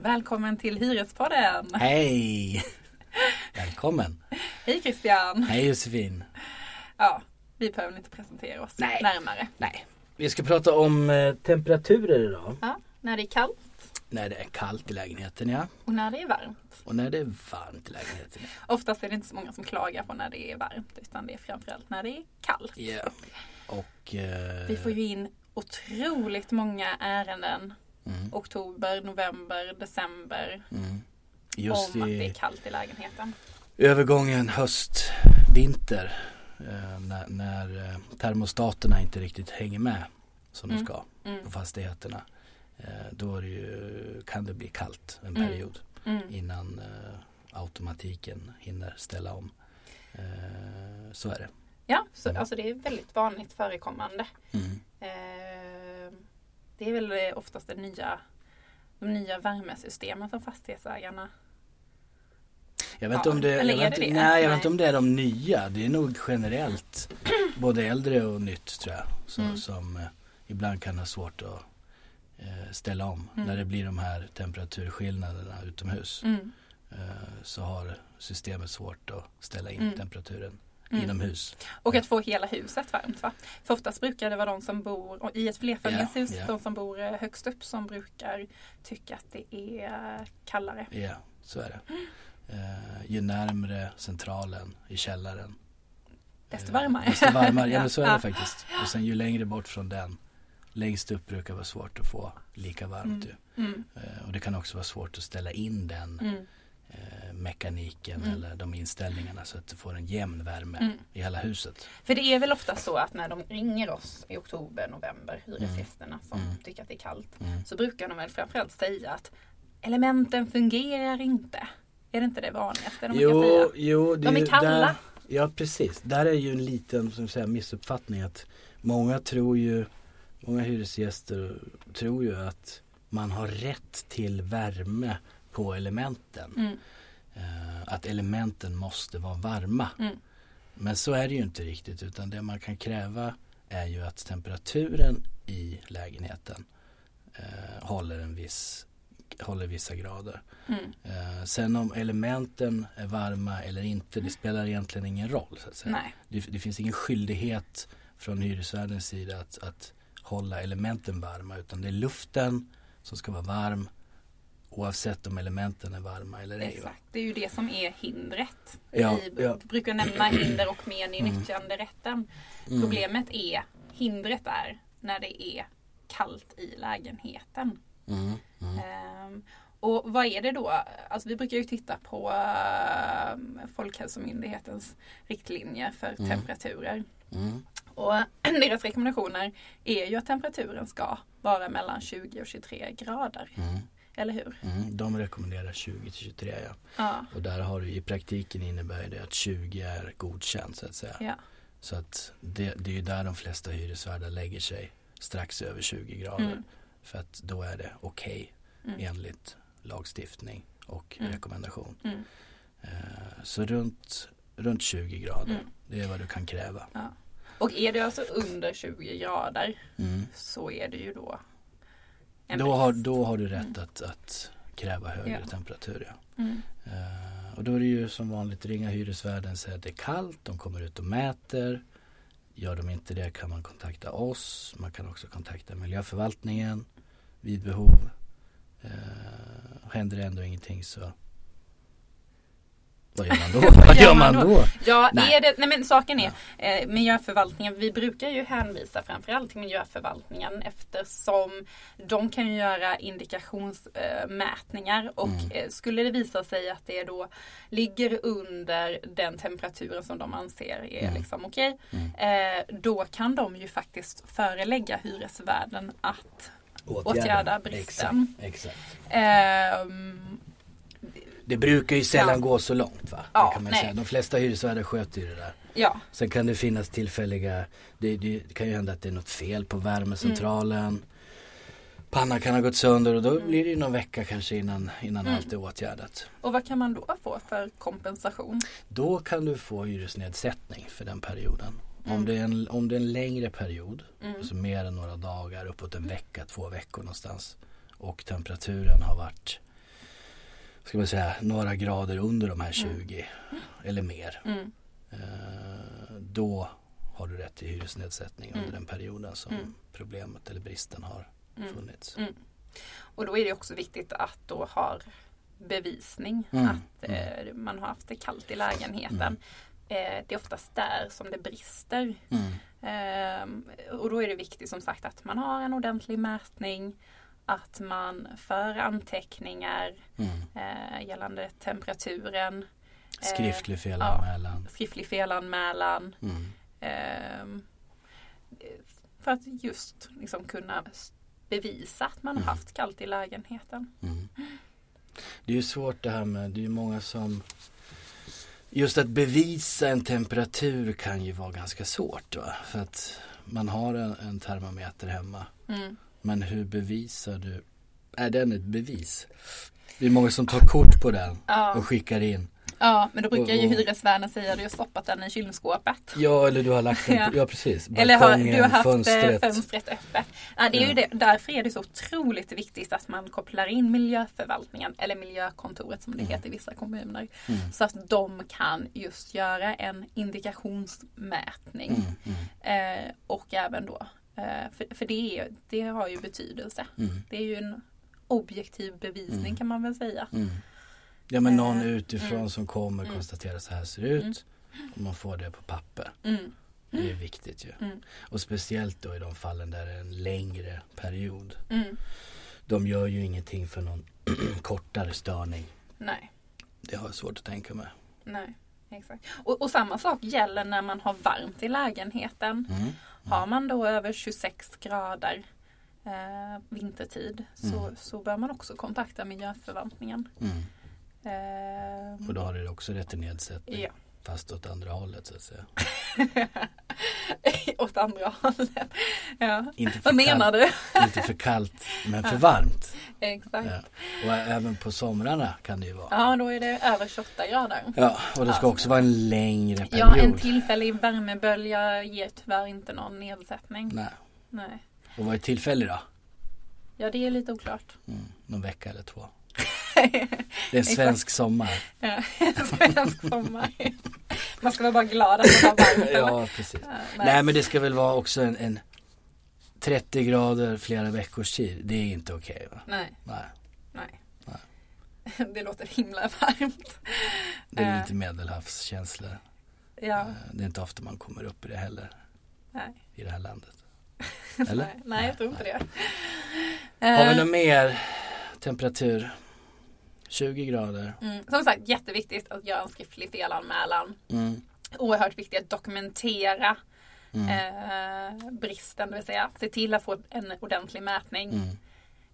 Välkommen till Hyrespodden! Hej! Välkommen! Hej Christian! Hej Josefin! Ja, vi behöver inte presentera oss Nej. närmare. Nej, vi ska prata om eh, temperaturer idag. Ja, när det är kallt När det är kallt i lägenheten ja. och när det är varmt. Och när det är varmt i lägenheten. ja. Oftast är det inte så många som klagar på när det är varmt utan det är framförallt när det är kallt. Ja. Och... Eh, Vi får ju in otroligt många ärenden mm, oktober, november, december mm. Just om att det är kallt i lägenheten. övergången höst-vinter. Eh, när när eh, termostaterna inte riktigt hänger med som Mm. de ska Mm. på fastigheterna. Eh, då det ju, kan det bli kallt en Mm. period. Mm. innan eh, automatiken hinner ställa om. Så är det. Ja, så, Mm. alltså det är väldigt vanligt förekommande. Mm. Det är väl eh, oftast det nya, de nya värmesystemen som fastighetsägarna Jag vet Ja, om det, eller jag är vet, det det? Nej, jag vet Nej. inte om det är de nya. Det är nog generellt både äldre och nytt tror jag. Så, Mm. Som eh, ibland kan ha svårt att eh, ställa om. Mm. När det blir de här temperaturskillnaderna utomhus. mm. Eh, så har systemet svårt att ställa in Mm. temperaturen Mm. inomhus. Och att få hela huset varmt va? För oftast brukar det vara de som bor i ett flerfamiljshus, Ja, ja. de som bor eh, högst upp som brukar tycka att det är kallare. Ja, så är det. Eh, ju närmre centralen i källaren Desto Eh, varmare. Desto varmare, ja men så är det faktiskt. Och sen ju längre bort från den, längst upp brukar vara svårt att få lika varmt Mm. Mm. Eh, och det kan också vara svårt att ställa in den Mm. Eh, mekaniken Mm. eller de inställningarna så att du får en jämn värme Mm. i hela huset. För det är väl ofta så att när de ringer oss i oktober, november, hyresgästerna som Mm. tycker att det är kallt, Mm. så brukar de väl framförallt säga att elementen fungerar inte. Är det inte det vanligaste de Jo, säga? jo, De är kalla. Där, ja precis, där är ju en liten som säga, missuppfattning att många tror ju, många hyresgäster tror ju att man har rätt till värme på elementen. Mm. Eh, att elementen måste vara varma. Mm. Men så är det ju inte riktigt utan det man kan kräva är ju att temperaturen i lägenheten eh, håller en viss håller vissa grader. Mm. Eh, sen om elementen är varma eller inte det spelar egentligen ingen roll. Så att säga. Det, det finns ingen skyldighet från hyresvärdens sida att, att hålla elementen varma utan det är luften som ska vara varm oavsett om elementen är varma eller ej. Exakt, det är ju det som är hindret. Ja, Vi ja. brukar nämna hinder och men i Mm. nyttjanderätten. Mm. Problemet är, hindret är när det är kallt i lägenheten. Mm, mm. Ehm, och vad är det då? Alltså vi brukar ju titta på ehm, Folkhälsomyndighetens riktlinjer för Mm. temperaturer. Och deras rekommendationer är ju att temperaturen ska vara mellan 20 och 23 grader. Eller hur? Mm. De rekommenderar 20 till 23 ja. Ja. Och där har du i praktiken innebär det att 20 är godkänt så att säga. ja. Så att det, det är ju där de flesta hyresvärdar lägger sig strax över 20 grader. Mm. För att då är det okej Mm. enligt lagstiftning och Mm. rekommendation. Mm. Eh, Så runt, runt 20 grader, Mm. det är vad du kan kräva. Och är det alltså under 20 grader Mm. så är det ju då Då, har, då har du rätt att, att kräva högre Ja. temperatur. Ja. Mm. Eh, och då är det ju som vanligt ringa hyresvärden säga att det är kallt, de kommer ut och mäter. Gör de inte det kan man kontakta oss. Man kan också kontakta miljöförvaltningen vid behov. Eh, händer det ändå ingenting så vad gör man då? vad gör man då? Ja, Nej. är det, nej men saken är eh, miljöförvaltningen, vi brukar ju hänvisa framförallt till miljöförvaltningen eftersom de kan ju göra indikationsmätningar och Mm. eh, skulle det visa sig att det då ligger under den temperaturen som de anser är Mm. liksom okej, Mm. eh, då kan de ju faktiskt förelägga hyresvärden att Åtgärda bristen. Exakt, exakt. ehm, Det brukar ju sällan Ja. gå så långt va? Ja, det kan man nej. säga. De flesta hyresvärdar sköter ju det där. ja, Sen kan det finnas tillfälliga, det, det kan ju hända att det är något fel på värmecentralen. Mm. Pannan kan ha gått sönder och då blir det någon vecka kanske innan, innan Mm. allt är åtgärdat. och vad kan man då få för kompensation? Då kan du få hyresnedsättning för den perioden. Mm. Om, det är en, om det är en längre period, Mm. alltså mer än några dagar, uppåt en vecka, två veckor någonstans. Och temperaturen har varit ska man säga, några grader under de här 20 Mm. eller mer. Mm. Eh, då har du rätt till hyresnedsättning under Mm. den perioden som problemet eller bristen har funnits. Och då är det också viktigt att då ha bevisning Mm. att eh, man har haft det kallt i lägenheten. Mm. Eh, det är oftast där som det brister. Mm. Ehm, och då är det viktigt som sagt att man har en ordentlig mätning. Att man för anteckningar Mm. eh, gällande temperaturen. eh, Skriftlig felanmälan. skriftlig felanmälan. Mm. ehm, för att just liksom kunna bevisa att man har Mm. haft kallt i lägenheten. Mm. Det är ju svårt det här med, det är ju många som Just att bevisa en temperatur kan ju vara ganska svårt va? För att man har en, en termometer hemma. Mm. Men hur bevisar du? Är den ett bevis? Det är många som tar kort på den Ja. och skickar in. Ja, men då brukar ju Och- och- hyresvärden säga att du har stoppat den i kylskåpet. Ja, eller du har lagt den på, ja precis. Eller har, Balkongen, du har haft fönstret. fönstret, fönstret öppet. Ja, det är ju Ja. det, därför är det så otroligt viktigt att man kopplar in miljöförvaltningen eller miljökontoret som det Mm. heter i vissa kommuner. Mm. Så att de kan just göra en indikationsmätning. Mm, mm, Eh, och även då, eh, för, för det, är, det har ju betydelse. mm, Det är ju en objektiv bevisning Mm. kan man väl säga. mm. Ja men någon Eh, utifrån mm. som kommer Mm. konstaterar så här ser det ut. Mm. Och man får det på papper. Det är viktigt ju. Och speciellt då i de fallen där det är en längre period. De gör ju ingenting för någon kortare störning. Nej. Det har jag svårt att tänka mig. Nej, exakt. Och, och samma sak gäller när man har varmt i lägenheten. Har man då över 26 grader eh, vintertid så, Mm. så bör man också kontakta miljöförvaltningen. Mm. Eh, Och då har du också rätt till nedsättning. ja, Fast åt andra hållet så att säga. åt andra hållet. Ja. Inte Vad menar kallt, du? Inte för kallt men för varmt. Exakt. Ja. Och även på somrarna kan det ju vara. Ja, då är det över 28 grader. Ja, och det ska Ja. också vara en längre Ja, en period. tillfällig värmebölja ger tyvärr inte någon nedsättning. Nej. Nej. Och vad är tillfällig då? Ja, det är lite oklart. Mm. Någon vecka eller två. Det är en svensk sommar. Ja, svensk sommar. Man ska vara bara glad att det var varmt. Ja, precis. Ja, Nej. men det ska väl vara också en, en 30 grader flera veckors tid. Det är inte okej va? Nej, Nej. nej. Nej. Det låter himla varmt. Det är Eh. lite medelhavskänslor. Ja, Eh, Det är inte ofta man kommer upp i det heller nej. i det här landet. Eller? Nej, nej, jag tror inte det. Har vi Eh, något mer temperatur? 20 grader. mm, som sagt, jätteviktigt att göra en skriftlig felanmälan. Mm. Oerhört viktigt att dokumentera Mm. eh, bristen, det vill säga se till att få en ordentlig mätning.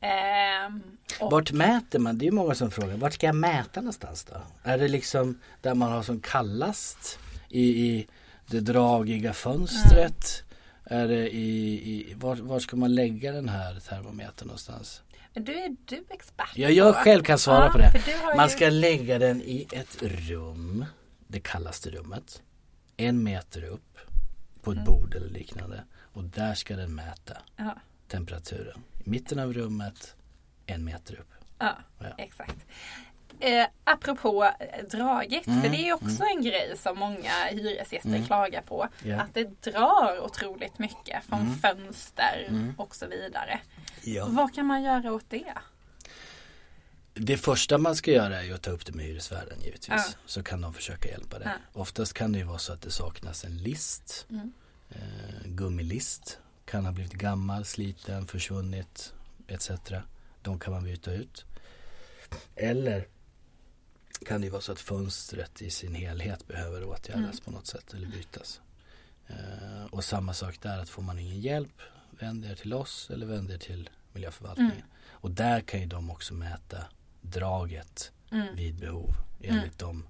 Mm. Och, Vart mäter man? Det är många som frågar. Vart ska jag mäta någonstans då? Är det liksom där man har som kallast? I, i det dragiga fönstret? Är det i, i var, var ska man lägga den här termometern någonstans? Men du är du expert Ja, jag själv kan svara Ja, på det. Man ju- ska lägga den i ett rum, det kallaste rummet, en meter upp på ett Mm. bord eller liknande. Och där ska den mäta Ja, temperaturen. I mitten av rummet, en meter upp. ja, Ja. exakt. Eh, apropå eh, dragigt, Mm, för det är också en grej som många hyresgäster Mm. klagar på. Ja. Att det drar otroligt mycket från Mm. fönster Mm. och så vidare. Ja. Vad kan man göra åt det? Det första man ska göra är ju att ta upp det med hyresvärden givetvis. Ja. Så kan de försöka hjälpa dig. Ja. Oftast kan det ju vara så att det saknas en list. Mm. Eh, gummilist. Kan ha blivit gammal, sliten, försvunnit etc. De kan man byta ut. Eller kan det vara så att fönstret i sin helhet behöver åtgärdas Mm. på något sätt eller bytas. Eh, och samma sak där att får man ingen hjälp vänd er till oss eller vänd er till miljöförvaltningen. Mm. Och där kan ju de också mäta draget Mm. vid behov enligt de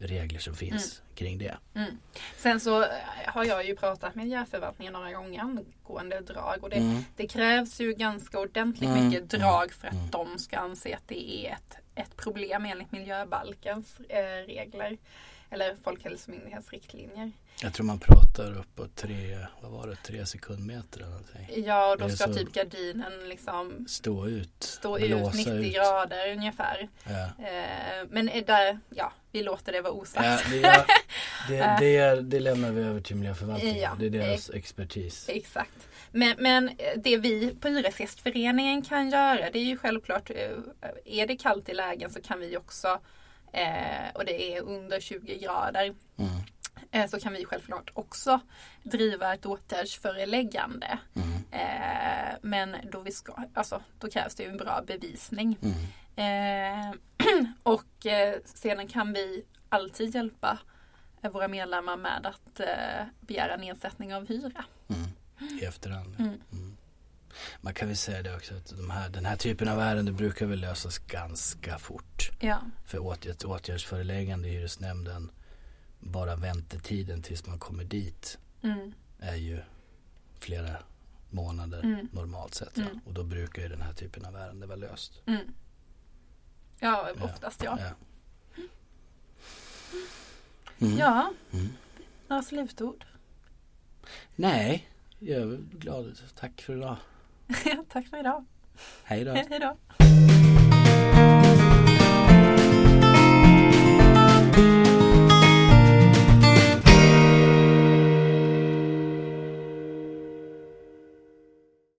regler som finns kring det. Mm. Sen så eh, har jag ju pratat med miljöförvaltningen några gånger angående drag och det, Mm. det krävs ju ganska ordentligt Mm. mycket drag för att Mm. de ska anse att det är ett, ett problem enligt miljöbalkens eh, regler. Eller Folkhälsomyndighetens riktlinjer. Jag tror man pratar uppåt tre, vad var det, tre sekundmeter eller någonting. Ja, och då ska typ gardinen liksom Stå ut, stå ut blåsa 90 ut. grader ungefär. Ja. Eh, men är där, ja, vi låter det vara osagt. Ja, det, ja, det, det, det lämnar vi över till miljöförvaltningen. Ja, det är deras expertis. Exakt. Men, men det vi på Hyresgästföreningen kan göra det är ju självklart, eh, är det kallt i lägen så kan vi också, eh, och det är under 20 grader, Mm, eh, så kan vi självklart också driva ett åtgärdsföreläggande. mm, Eh, men då, vi ska, alltså, då krävs det ju en bra bevisning. mm. Eh, och eh, sedan kan vi alltid hjälpa eh, våra medlemmar med att begära nedsättning av hyra. Mm. I efterhand. Mm. Man kan väl säga det också att de här, den här typen av ärenden brukar väl lösas ganska fort. Ja, För åtgärd, åtgärdsföreläggande i hyresnämnden, bara väntetiden tills man kommer dit mm, är ju flera månader Mm. normalt sett. Ja. Mm. Och då brukar ju den här typen av ärende vara löst. mm. ja oftast ja. Ja. Mm. Ja, Mm. några slutord. Nej, jag är glad. Tack för idag. Tack för idag. Hej då. Hej då.